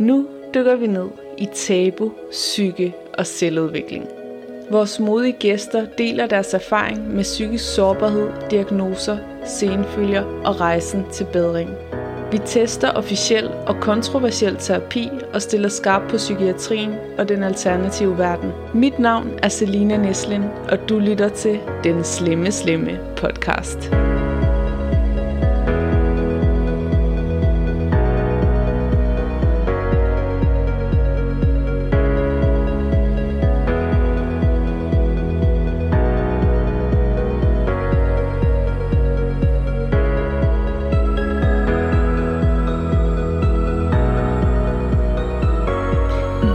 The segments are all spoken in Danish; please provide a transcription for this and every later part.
Nu dykker vi ned i tabu, psyke og selvudvikling. Vores modige gæster deler deres erfaring med psykisk sårbarhed, diagnoser, senfølger og rejsen til bedring. Vi tester officiel og kontroversiel terapi og stiller skarp på psykiatrien og den alternative verden. Mit navn er Selina Neslin, og du lytter til Den Slemme Slemme podcast.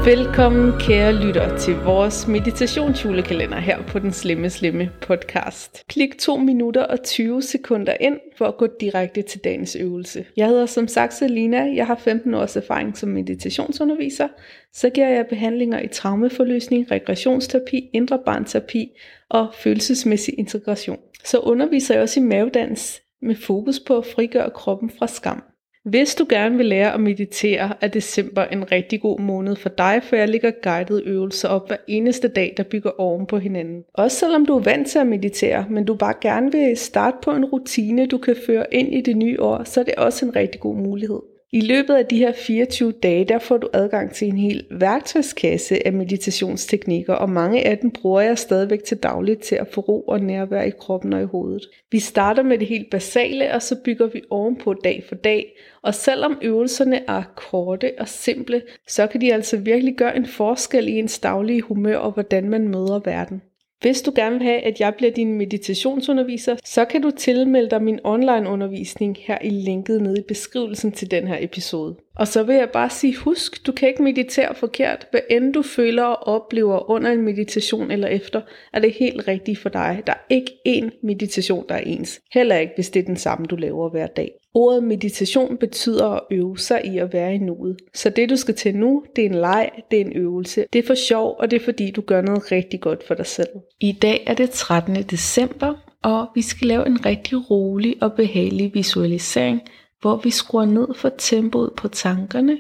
Velkommen kære lytter til vores meditationsjulekalender her på den Slemme Slemme podcast. Klik 2 minutter og 20 sekunder ind for at gå direkte til dagens øvelse. Jeg hedder som sagt Selina, jeg har 15 års erfaring som meditationsunderviser. Så giver jeg behandlinger i traumeforløsning, regressionsterapi, indre barnterapi og følelsesmæssig integration. Så underviser jeg også i mavedans med fokus på at frigøre kroppen fra skam. Hvis du gerne vil lære at meditere, er december en rigtig god måned for dig, for jeg ligger guidede øvelser op hver eneste dag, der bygger oven på hinanden. Også selvom du er vant til at meditere, men du bare gerne vil starte på en rutine, du kan føre ind i det nye år, så er det også en rigtig god mulighed. I løbet af de her 24 dage, der får du adgang til en hel værktøjskasse af meditationsteknikker, og mange af dem bruger jeg stadigvæk til dagligt til at få ro og nærvær i kroppen og i hovedet. Vi starter med det helt basale, og så bygger vi ovenpå dag for dag, og selvom øvelserne er korte og simple, så kan de altså virkelig gøre en forskel i ens daglige humør og hvordan man møder verden. Hvis du gerne vil have, at jeg bliver din meditationsunderviser, så kan du tilmelde dig min online undervisning her i linket nede i beskrivelsen til den her episode. Og så vil jeg bare sige, husk, du kan ikke meditere forkert. Hvad end du føler og oplever under en meditation eller efter, er det helt rigtigt for dig. Der er ikke én meditation, der er ens. Heller ikke, hvis det er den samme, du laver hver dag. Ordet meditation betyder at øve sig i at være i nuet. Så det du skal til nu, det er en leg, det er en øvelse. Det er for sjov, og det er fordi du gør noget rigtig godt for dig selv. I dag er det 13. december, og vi skal lave en rigtig rolig og behagelig visualisering, hvor vi skruer ned for tempoet på tankerne,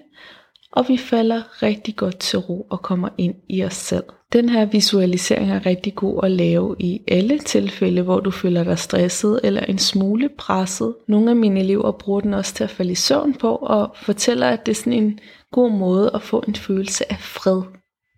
og vi falder rigtig godt til ro og kommer ind i os selv. Den her visualisering er rigtig god at lave i alle tilfælde, hvor du føler dig stresset eller en smule presset. Nogle af mine elever bruger den også til at falde i søvn på og fortæller, at det er sådan en god måde at få en følelse af fred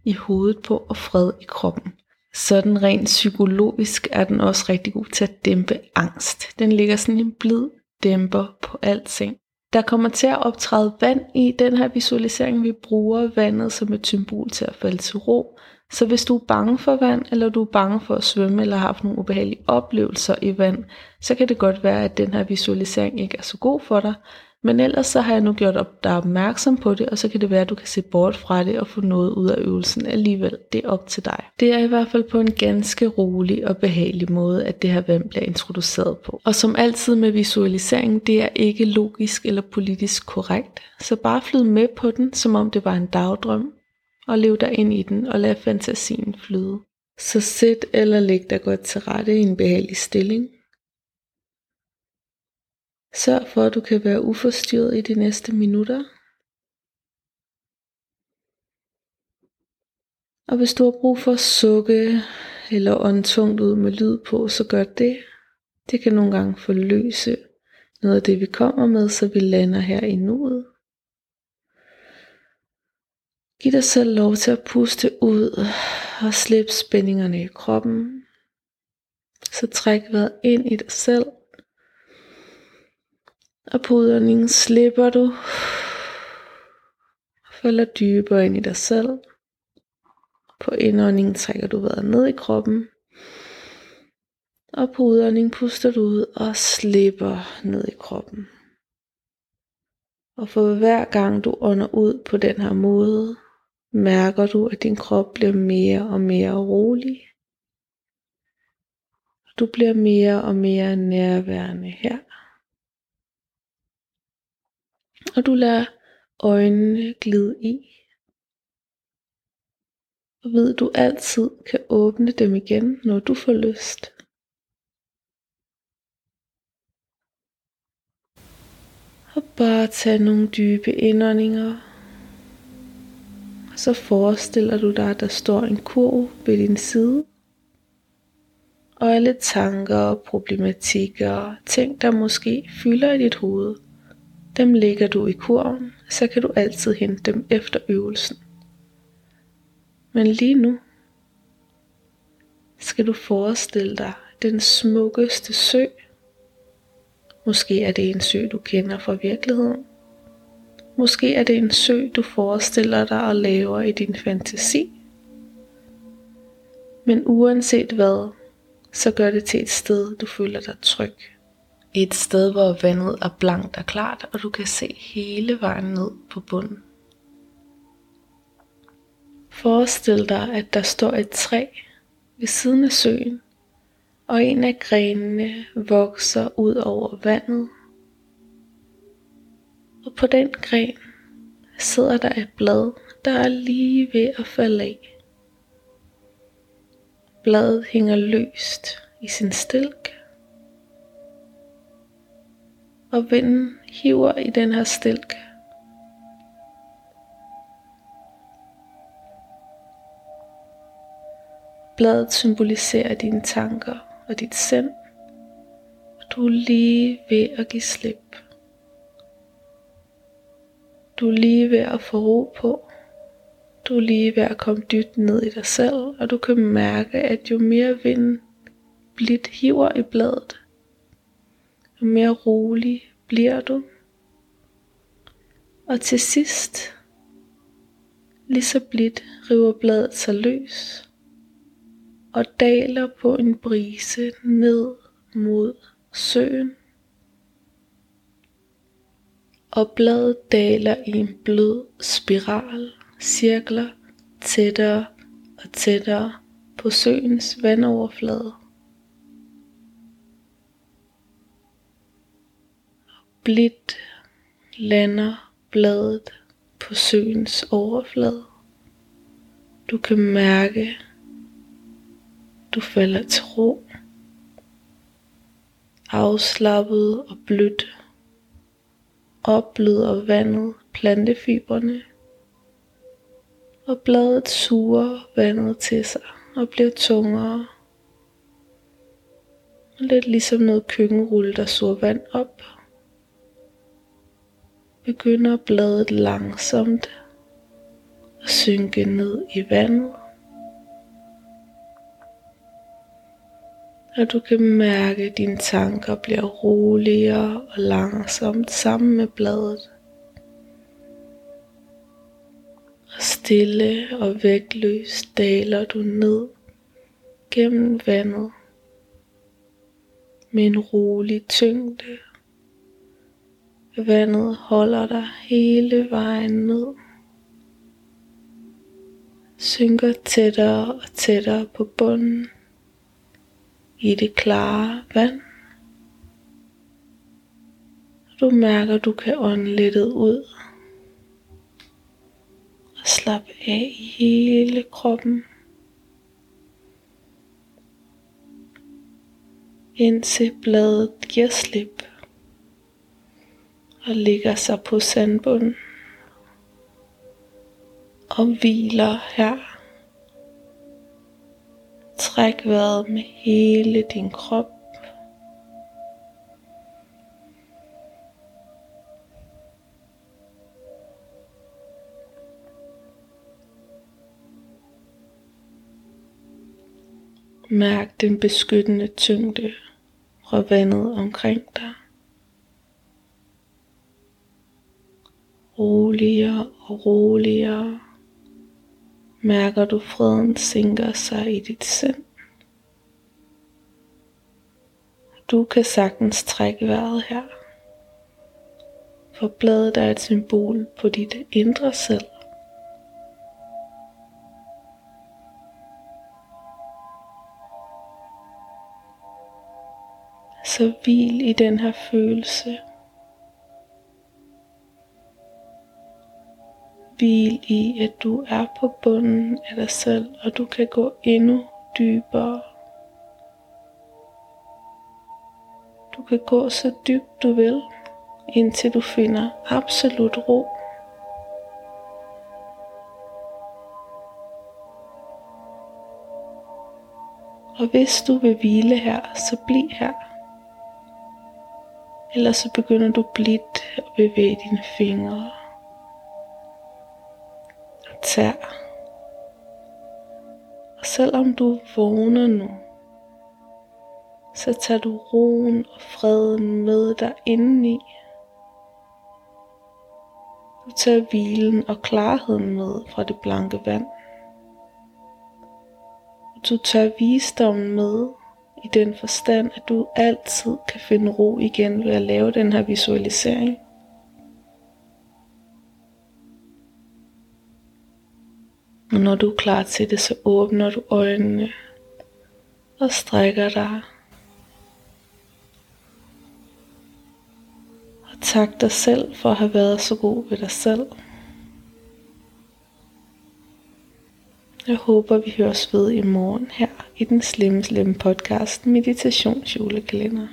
i hovedet på og fred i kroppen. Sådan rent psykologisk er den også rigtig god til at dæmpe angst. Den ligger sådan en blid dæmper på alting. Der kommer til at optræde vand i den her visualisering. Vi bruger vandet som et symbol til at falde til ro. Så hvis du er bange for vand, eller du er bange for at svømme, eller har haft nogle ubehagelige oplevelser i vand, så kan det godt være, at den her visualisering ikke er så god for dig. Men ellers så har jeg nu gjort op, dig opmærksom på det, og så kan det være, at du kan se bort fra det og få noget ud af øvelsen alligevel. Det er op til dig. Det er i hvert fald på en ganske rolig og behagelig måde, at det her vand bliver introduceret på. Og som altid med visualisering, det er ikke logisk eller politisk korrekt. Så bare flyd med på den, som om det var en dagdrøm, og lev dig ind i den og lad fantasien flyde. Så sæt eller læg dig godt til rette i en behagelig stilling. Sørg for, at du kan være uforstyrret i de næste minutter. Og hvis du har brug for at sukke eller ånde tungt ud med lyd på, så gør det. Det kan nogle gange forløse noget af det, vi kommer med, så vi lander her i nuet. Giv dig selv lov til at puste ud og slippe spændingerne i kroppen. Så træk vejret ind i dig selv og på udåndingen slipper du. Falder dybere ind i dig selv. På indåndingen trækker du vejret ned i kroppen. Og på udåndingen puster du ud og slipper ned i kroppen. Og for hver gang du ånder ud på den her måde, mærker du, at din krop bliver mere og mere rolig. Du bliver mere og mere nærværende her og du lader øjnene glide i. Og ved du altid kan åbne dem igen, når du får lyst. Og bare tag nogle dybe indåndinger så forestiller du dig, at der står en kurv ved din side. Og alle tanker, problematikker, ting der måske fylder i dit hoved, dem lægger du i kurven, så kan du altid hente dem efter øvelsen. Men lige nu skal du forestille dig den smukkeste sø. Måske er det en sø, du kender fra virkeligheden. Måske er det en sø, du forestiller dig og laver i din fantasi. Men uanset hvad, så gør det til et sted, du føler dig tryg. Et sted, hvor vandet er blankt og klart, og du kan se hele vejen ned på bunden. Forestil dig, at der står et træ ved siden af søen, og en af grenene vokser ud over vandet. Og på den gren sidder der et blad, der er lige ved at falde af. Bladet hænger løst i sin stilk, og vinden hiver i den her stilk. Bladet symboliserer dine tanker og dit sind, og du er lige ved at give slip. Du er lige ved at få ro på. Du er lige ved at komme dybt ned i dig selv, og du kan mærke, at jo mere vinden blidt hiver i bladet, jo mere rolig bliver du. Og til sidst, lige så blidt river bladet sig løs og daler på en brise ned mod søen. Og bladet daler i en blød spiral, cirkler tættere og tættere på søens vandoverflade. Blidt lander bladet på søens overflade. Du kan mærke, du falder til ro, afslappet og blødt, opbløder vandet plantefiberne, og bladet suger vandet til sig og bliver tungere. Lidt ligesom noget køkkenrulle, der suger vand op. Begynder bladet langsomt at synke ned i vandet. og du kan mærke, at dine tanker bliver roligere og langsomt sammen med bladet. Og stille og vægtløst daler du ned gennem vandet med en rolig tyngde. Vandet holder dig hele vejen ned. Synker tættere og tættere på bunden i det klare vand. Du mærker, at du kan ånde lettet ud og slappe af i hele kroppen. Indtil bladet giver slip og ligger sig på sandbunden og hviler her. Træk vejret med hele din krop. Mærk den beskyttende tyngde fra vandet omkring dig. Roligere og roligere mærker du freden sænker sig i dit sind. Du kan sagtens trække vejret her, for bladet er et symbol på dit indre selv. Så hvil i den her følelse Hvil i, at du er på bunden af dig selv, og du kan gå endnu dybere. Du kan gå så dybt du vil, indtil du finder absolut ro. Og hvis du vil hvile her, så bliv her. Ellers så begynder du blidt at bevæge dine fingre og tær. Og selvom du vågner nu, så tager du roen og freden med dig indeni. Du tager hvilen og klarheden med fra det blanke vand. Du tager visdommen med i den forstand, at du altid kan finde ro igen ved at lave den her visualisering. Og når du er klar til det, så åbner du øjnene og strækker dig. Og tak dig selv for at have været så god ved dig selv. Jeg håber, vi høres ved i morgen her i den slemme, slemme podcast Meditationsjulekalender.